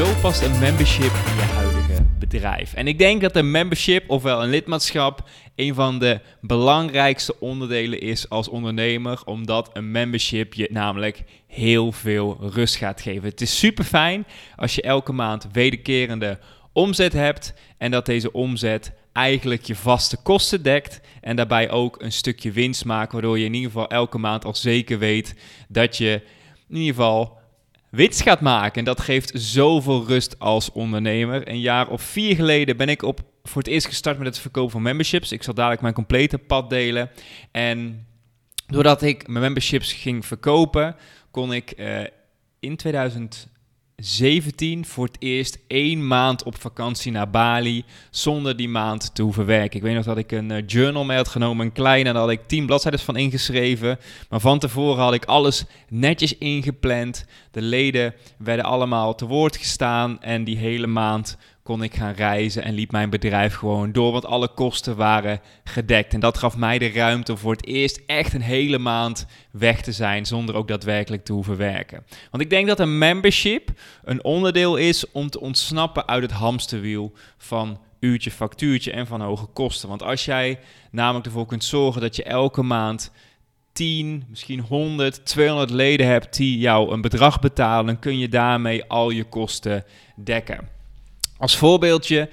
Zo past een membership in je huidige bedrijf. En ik denk dat een membership, ofwel een lidmaatschap, een van de belangrijkste onderdelen is als ondernemer, omdat een membership je namelijk heel veel rust gaat geven. Het is super fijn als je elke maand wederkerende omzet hebt en dat deze omzet eigenlijk je vaste kosten dekt en daarbij ook een stukje winst maakt, waardoor je in ieder geval elke maand al zeker weet dat je in ieder geval winst gaat maken. En dat geeft zoveel rust als ondernemer. Een jaar of vier geleden ben ik op, voor het eerst gestart met het verkopen van memberships. Ik zal dadelijk mijn complete pad delen. En doordat ik mijn memberships ging verkopen, kon ik uh, in 2000 17 voor het eerst één maand op vakantie naar Bali zonder die maand te hoeven werken. Ik weet nog dat ik een uh, journal mee had genomen, een kleine, en daar had ik 10 bladzijden van ingeschreven. Maar van tevoren had ik alles netjes ingepland. De leden werden allemaal te woord gestaan en die hele maand kon ik gaan reizen en liep mijn bedrijf gewoon door, want alle kosten waren gedekt. En dat gaf mij de ruimte om voor het eerst echt een hele maand weg te zijn zonder ook daadwerkelijk te hoeven werken. Want ik denk dat een membership een onderdeel is om te ontsnappen uit het hamsterwiel van uurtje, factuurtje en van hoge kosten. Want als jij namelijk ervoor kunt zorgen dat je elke maand 10, misschien 100, 200 leden hebt die jou een bedrag betalen, dan kun je daarmee al je kosten dekken. Als voorbeeldje,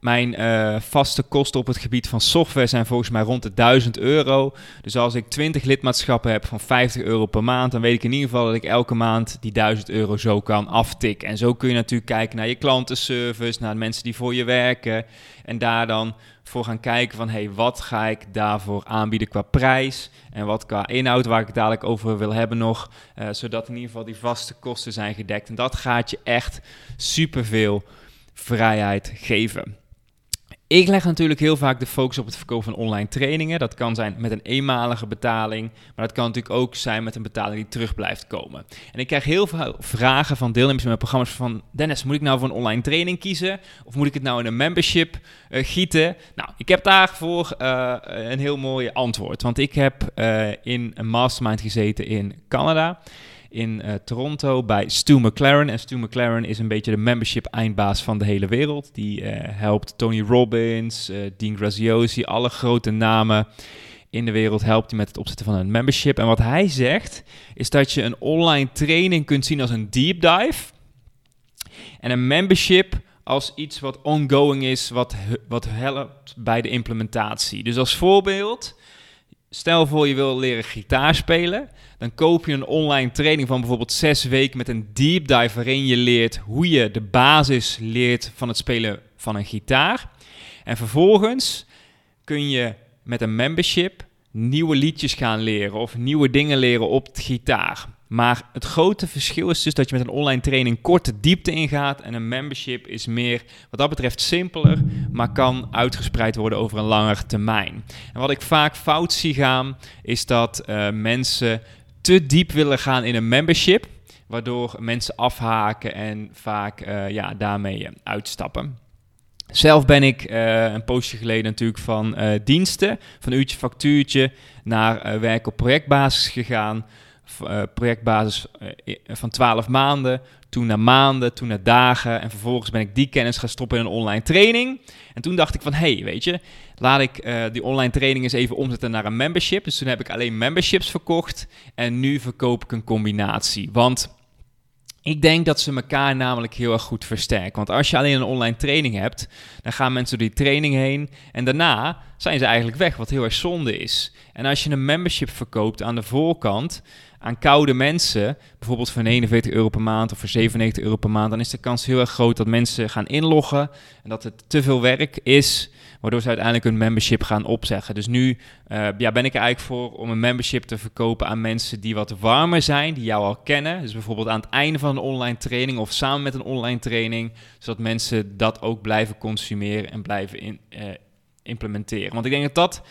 mijn uh, vaste kosten op het gebied van software zijn volgens mij rond de 1000 euro. Dus als ik 20 lidmaatschappen heb van 50 euro per maand, dan weet ik in ieder geval dat ik elke maand die 1000 euro zo kan aftikken. En zo kun je natuurlijk kijken naar je klantenservice, naar de mensen die voor je werken. En daar dan voor gaan kijken van, hey, wat ga ik daarvoor aanbieden qua prijs en wat qua inhoud, waar ik het dadelijk over wil hebben nog, uh, zodat in ieder geval die vaste kosten zijn gedekt. En dat gaat je echt superveel vrijheid geven. Ik leg natuurlijk heel vaak de focus op het verkopen van online trainingen. Dat kan zijn met een eenmalige betaling, maar dat kan natuurlijk ook zijn met een betaling die terug blijft komen. En ik krijg heel veel vragen van deelnemers in mijn programma's van... Dennis, moet ik nou voor een online training kiezen? Of moet ik het nou in een membership uh, gieten? Nou, ik heb daarvoor uh, een heel mooi antwoord. Want ik heb uh, in een mastermind gezeten in Canada in uh, Toronto bij Stu McLaren. En Stu McLaren is een beetje de membership eindbaas van de hele wereld. Die uh, helpt Tony Robbins, uh, Dean Graziosi, alle grote namen in de wereld helpt hij met het opzetten van een membership. En wat hij zegt is dat je een online training kunt zien als een deep dive. En een membership als iets wat ongoing is, wat, wat helpt bij de implementatie. Dus als voorbeeld, stel voor je wil leren gitaar spelen dan koop je een online training van bijvoorbeeld zes weken met een deep dive waarin je leert hoe je de basis leert van het spelen van een gitaar. En vervolgens kun je met een membership nieuwe liedjes gaan leren of nieuwe dingen leren op de gitaar. Maar het grote verschil is dus dat je met een online training korte diepte ingaat en een membership is meer wat dat betreft simpeler, maar kan uitgespreid worden over een langere termijn. En wat ik vaak fout zie gaan, is dat uh, mensen te diep willen gaan in een membership, waardoor mensen afhaken en vaak uh, ja, daarmee uh, uitstappen. Zelf ben ik een poosje geleden natuurlijk van diensten, van uurtje factuurtje, naar werk op projectbasis gegaan. Projectbasis van 12 maanden, toen naar maanden, toen naar dagen. En vervolgens ben ik die kennis gaan stoppen in een online training. En toen dacht ik van, hey, weet je, laat ik uh, die online training eens even omzetten naar een membership. Dus toen heb ik alleen memberships verkocht. En nu verkoop ik een combinatie. Want ik denk dat ze elkaar namelijk heel erg goed versterken. Want als je alleen een online training hebt, dan gaan mensen door die training heen. En daarna zijn ze eigenlijk weg, wat heel erg zonde is. En als je een membership verkoopt aan de voorkant aan koude mensen, bijvoorbeeld voor 49 euro per maand of voor 97 euro per maand, dan is de kans heel erg groot dat mensen gaan inloggen en dat het te veel werk is, waardoor ze uiteindelijk hun membership gaan opzeggen. Dus nu uh, ja, ben ik er eigenlijk voor om een membership te verkopen aan mensen die wat warmer zijn, die jou al kennen. Dus bijvoorbeeld aan het einde van een online training of samen met een online training, zodat mensen dat ook blijven consumeren en blijven in, uh, implementeren. Want ik denk dat dat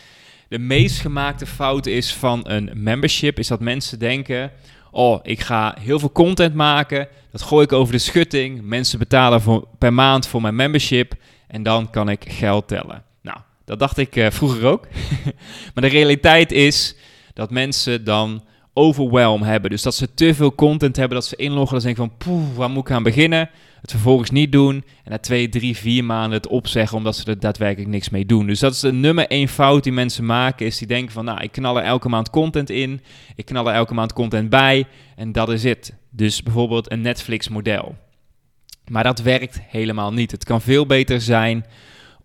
de meest gemaakte fout is van een membership, is dat mensen denken oh, ik ga heel veel content maken, dat gooi ik over de schutting, mensen betalen voor, per maand voor mijn membership en dan kan ik geld tellen. Nou, dat dacht ik uh, vroeger ook. maar de realiteit is dat mensen dan overwhelm hebben. Dus dat ze te veel content hebben, dat ze inloggen en denken van, poeh, waar moet ik aan beginnen? Het vervolgens niet doen en na twee, drie, vier maanden het opzeggen omdat ze er daadwerkelijk niks mee doen. Dus dat is de nummer één fout die mensen maken, is die denken van, nou, ik knal er elke maand content in, ik knal er elke maand content bij en dat is het. Dus bijvoorbeeld een Netflix model. Maar dat werkt helemaal niet. Het kan veel beter zijn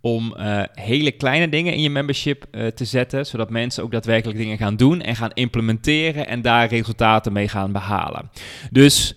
om uh, hele kleine dingen in je membership uh, te zetten, zodat mensen ook daadwerkelijk dingen gaan doen en gaan implementeren en daar resultaten mee gaan behalen. Dus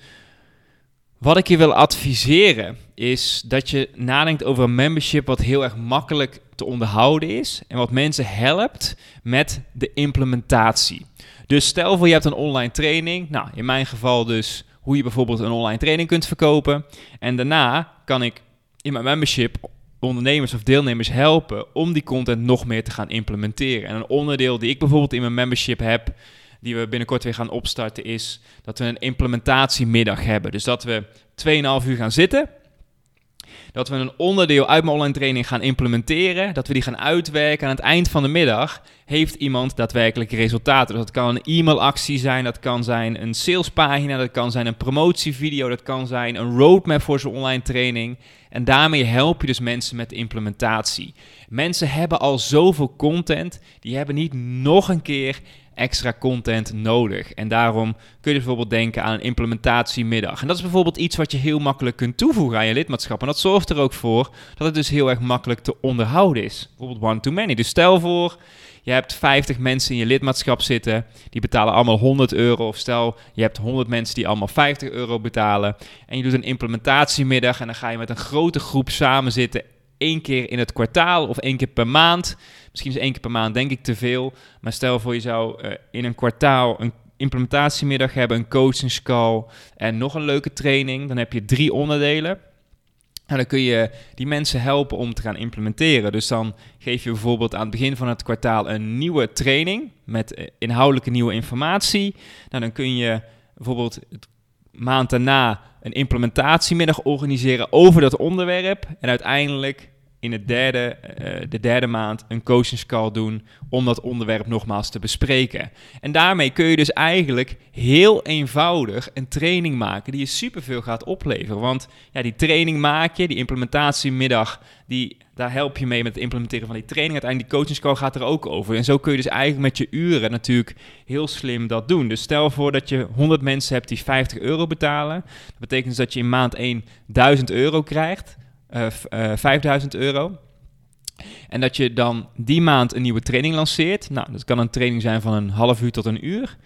wat ik je wil adviseren is dat je nadenkt over een membership wat heel erg makkelijk te onderhouden is en wat mensen helpt met de implementatie. Dus stel voor je hebt een online training, nou in mijn geval dus hoe je bijvoorbeeld een online training kunt verkopen en daarna kan ik in mijn membership ondernemers of deelnemers helpen om die content nog meer te gaan implementeren. En een onderdeel die ik bijvoorbeeld in mijn membership heb, die we binnenkort weer gaan opstarten, is dat we een implementatiemiddag hebben. Dus dat we 2,5 uur gaan zitten. Dat we een onderdeel uit mijn online training gaan implementeren. Dat we die gaan uitwerken. Aan het eind van de middag heeft iemand daadwerkelijk resultaten. Dus dat kan een e-mailactie zijn, dat kan zijn een salespagina, dat kan zijn een promotievideo, dat kan zijn een roadmap voor zijn online training. En daarmee help je dus mensen met de implementatie. Mensen hebben al zoveel content, die hebben niet nog een keer extra content nodig. En daarom kun je bijvoorbeeld denken aan een implementatiemiddag. En dat is bijvoorbeeld iets wat je heel makkelijk kunt toevoegen aan je lidmaatschap. En dat zorgt er ook voor dat het dus heel erg makkelijk te onderhouden is. Bijvoorbeeld one-to-many. Dus stel voor, je hebt 50 mensen in je lidmaatschap zitten, die betalen allemaal 100 euro. Of stel, je hebt 100 mensen die allemaal 50 euro betalen. En je doet een implementatiemiddag en dan ga je met een grote groep samen zitten één keer in het kwartaal of één keer per maand. Misschien is één keer per maand denk ik te veel. Maar stel voor je zou uh, in een kwartaal een implementatiemiddag hebben, een coachingscall en nog een leuke training. Dan heb je drie onderdelen. En dan kun je die mensen helpen om te gaan implementeren. Dus dan geef je bijvoorbeeld aan het begin van het kwartaal een nieuwe training met eh, inhoudelijke nieuwe informatie. Nou, dan kun je bijvoorbeeld maand daarna een implementatiemiddag organiseren over dat onderwerp. En uiteindelijk in het derde, uh, de derde maand een coachingscall doen om dat onderwerp nogmaals te bespreken. En daarmee kun je dus eigenlijk heel eenvoudig een training maken die je superveel gaat opleveren. Want ja, die training maak je, die implementatiemiddag, die, daar help je mee met het implementeren van die training. Uiteindelijk die coachingscall gaat er ook over. En zo kun je dus eigenlijk met je uren natuurlijk heel slim dat doen. Dus stel voor dat je 100 mensen hebt die 50 euro betalen. Dat betekent dus dat je in maand 1 1000 euro krijgt 5000 euro. En dat je dan die maand een nieuwe training lanceert. Nou, dat kan een training zijn van een half uur tot een uur.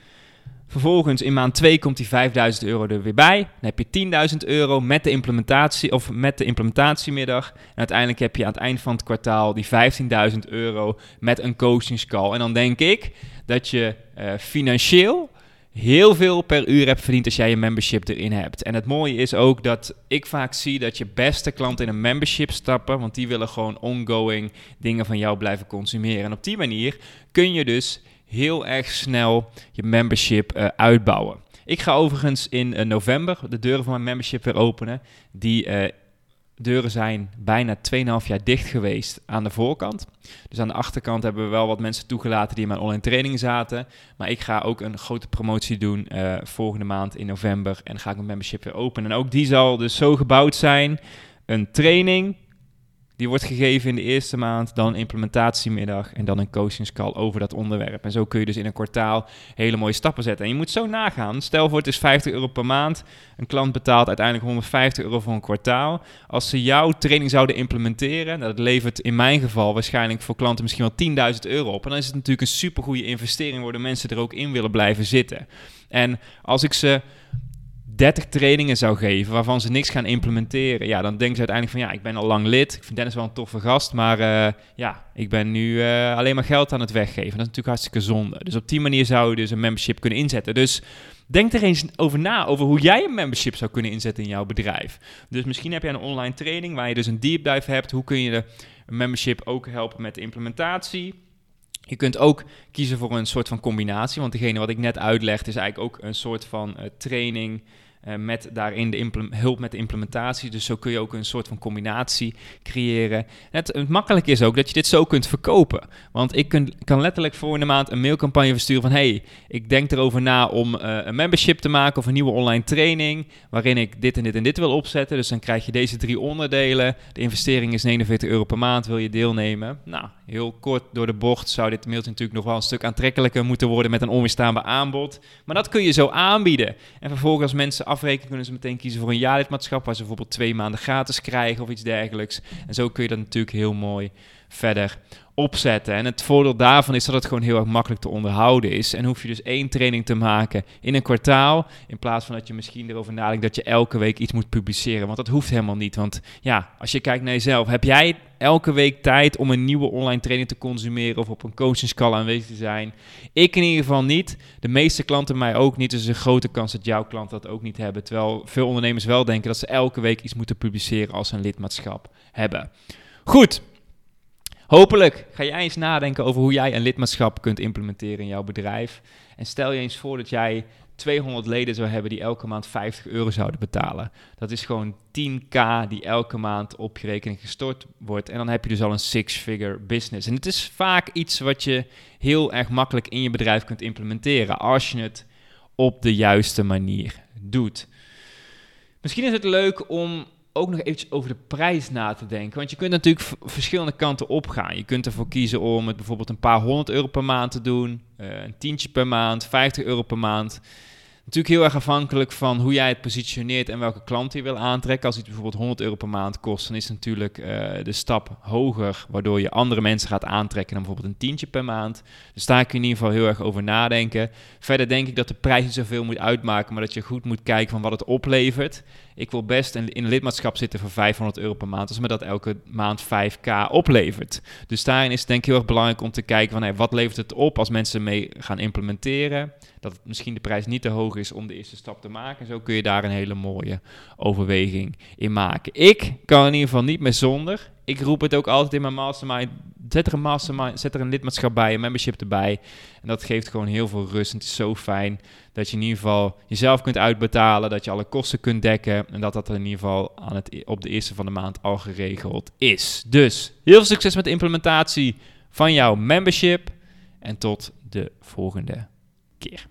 Vervolgens in maand 2 komt die 5000 euro er weer bij. Dan heb je 10.000 euro met de implementatie of met de implementatiemiddag. En uiteindelijk heb je aan het eind van het kwartaal die 15.000 euro met een coachingscall. En dan denk ik dat je uh, financieel heel veel per uur hebt verdiend als jij je membership erin hebt. En het mooie is ook dat ik vaak zie dat je beste klanten in een membership stappen, want die willen gewoon ongoing dingen van jou blijven consumeren. En op die manier kun je dus heel erg snel je membership uh, uitbouwen. Ik ga overigens in uh, november de deuren van mijn membership weer openen. Die uh, deuren zijn bijna 2,5 jaar dicht geweest aan de voorkant. Dus aan de achterkant hebben we wel wat mensen toegelaten die in mijn online training zaten. Maar ik ga ook een grote promotie doen uh, volgende maand in november. En ga ik mijn membership weer openen. En ook die zal dus zo gebouwd zijn. Een training die wordt gegeven in de eerste maand, dan een implementatiemiddag en dan een coachingscall over dat onderwerp. En zo kun je dus in een kwartaal hele mooie stappen zetten. En je moet zo nagaan. Stel voor het is 50 euro per maand. Een klant betaalt uiteindelijk 150 euro voor een kwartaal. Als ze jouw training zouden implementeren, dat levert in mijn geval waarschijnlijk voor klanten misschien wel 10.000 euro op. En dan is het natuurlijk een supergoeie investering, waar de mensen er ook in willen blijven zitten. En als ik ze 30 trainingen zou geven waarvan ze niks gaan implementeren, ja, dan denken ze uiteindelijk van ja, ik ben al lang lid, ik vind Dennis wel een toffe gast, maar uh, ja, ik ben nu uh, alleen maar geld aan het weggeven. Dat is natuurlijk hartstikke zonde. Dus op die manier zou je dus een membership kunnen inzetten. Dus denk er eens over na over hoe jij een membership zou kunnen inzetten in jouw bedrijf. Dus misschien heb je een online training waar je dus een deep dive hebt. Hoe kun je de membership ook helpen met de implementatie? Je kunt ook kiezen voor een soort van combinatie, want degene wat ik net uitleg is eigenlijk ook een soort van uh, training uh, met daarin de hulp met de implementatie. Dus zo kun je ook een soort van combinatie creëren. Het, het makkelijk is ook dat je dit zo kunt verkopen. Want ik kan letterlijk voor een maand een mailcampagne versturen van... hey, ik denk erover na om uh, een membership te maken of een nieuwe online training... waarin ik dit en dit en dit wil opzetten. Dus dan krijg je deze drie onderdelen. De investering is 49 euro per maand, wil je deelnemen? Nou, heel kort door de bocht zou dit mailtje natuurlijk nog wel een stuk aantrekkelijker moeten worden... met een onweerstaanbaar aanbod. Maar dat kun je zo aanbieden. En vervolgens mensen afrekenen, kunnen ze meteen kiezen voor een jaarlidmaatschap, waar ze bijvoorbeeld twee maanden gratis krijgen of iets dergelijks. En zo kun je dat natuurlijk heel mooi verder opzetten. En het voordeel daarvan is dat het gewoon heel erg makkelijk te onderhouden is. En hoef je dus één training te maken in een kwartaal. In plaats van dat je misschien erover nadenkt dat je elke week iets moet publiceren. Want dat hoeft helemaal niet. Want ja, als je kijkt naar jezelf, heb jij elke week tijd om een nieuwe online training te consumeren of op een coachingscall aanwezig te zijn? Ik in ieder geval niet. De meeste klanten mij ook niet. Dus een grote kans dat jouw klanten dat ook niet hebben. Terwijl veel ondernemers wel denken dat ze elke week iets moeten publiceren als ze een lidmaatschap hebben. Goed. Hopelijk ga jij eens nadenken over hoe jij een lidmaatschap kunt implementeren in jouw bedrijf. En stel je eens voor dat jij 200 leden zou hebben die elke maand 50 euro zouden betalen. Dat is gewoon 10k die elke maand op je rekening gestort wordt. En dan heb je dus al een six-figure business. En het is vaak iets wat je heel erg makkelijk in je bedrijf kunt implementeren als je het op de juiste manier doet. Misschien is het leuk om ook nog eventjes over de prijs na te denken. Want je kunt natuurlijk verschillende kanten opgaan. Je kunt ervoor kiezen om het bijvoorbeeld een paar honderd euro per maand te doen. Uh, een tientje per maand, 50 euro per maand. Natuurlijk heel erg afhankelijk van hoe jij het positioneert en welke klant je wil aantrekken. Als het bijvoorbeeld 100 euro per maand kost, dan is natuurlijk uh, de stap hoger, waardoor je andere mensen gaat aantrekken dan bijvoorbeeld een tientje per maand. Dus daar kun je in ieder geval heel erg over nadenken. Verder denk ik dat de prijs niet zoveel moet uitmaken, maar dat je goed moet kijken van wat het oplevert. Ik wil best in een lidmaatschap zitten voor 500 euro per maand, als me dat elke maand 5k oplevert. Dus daarin is het denk ik heel erg belangrijk om te kijken van wat levert het op als mensen mee gaan implementeren. Dat misschien de prijs niet te hoog is om de eerste stap te maken. Zo kun je daar een hele mooie overweging in maken. Ik kan in ieder geval niet meer zonder. Ik roep het ook altijd in mijn mastermind. Zet er een mastermind, zet er een lidmaatschap bij, een membership erbij. En dat geeft gewoon heel veel rust. En het is zo fijn dat je in ieder geval jezelf kunt uitbetalen, dat je alle kosten kunt dekken en dat dat in ieder geval aan het, op de eerste van de maand al geregeld is. Dus heel veel succes met de implementatie van jouw membership en tot de volgende keer.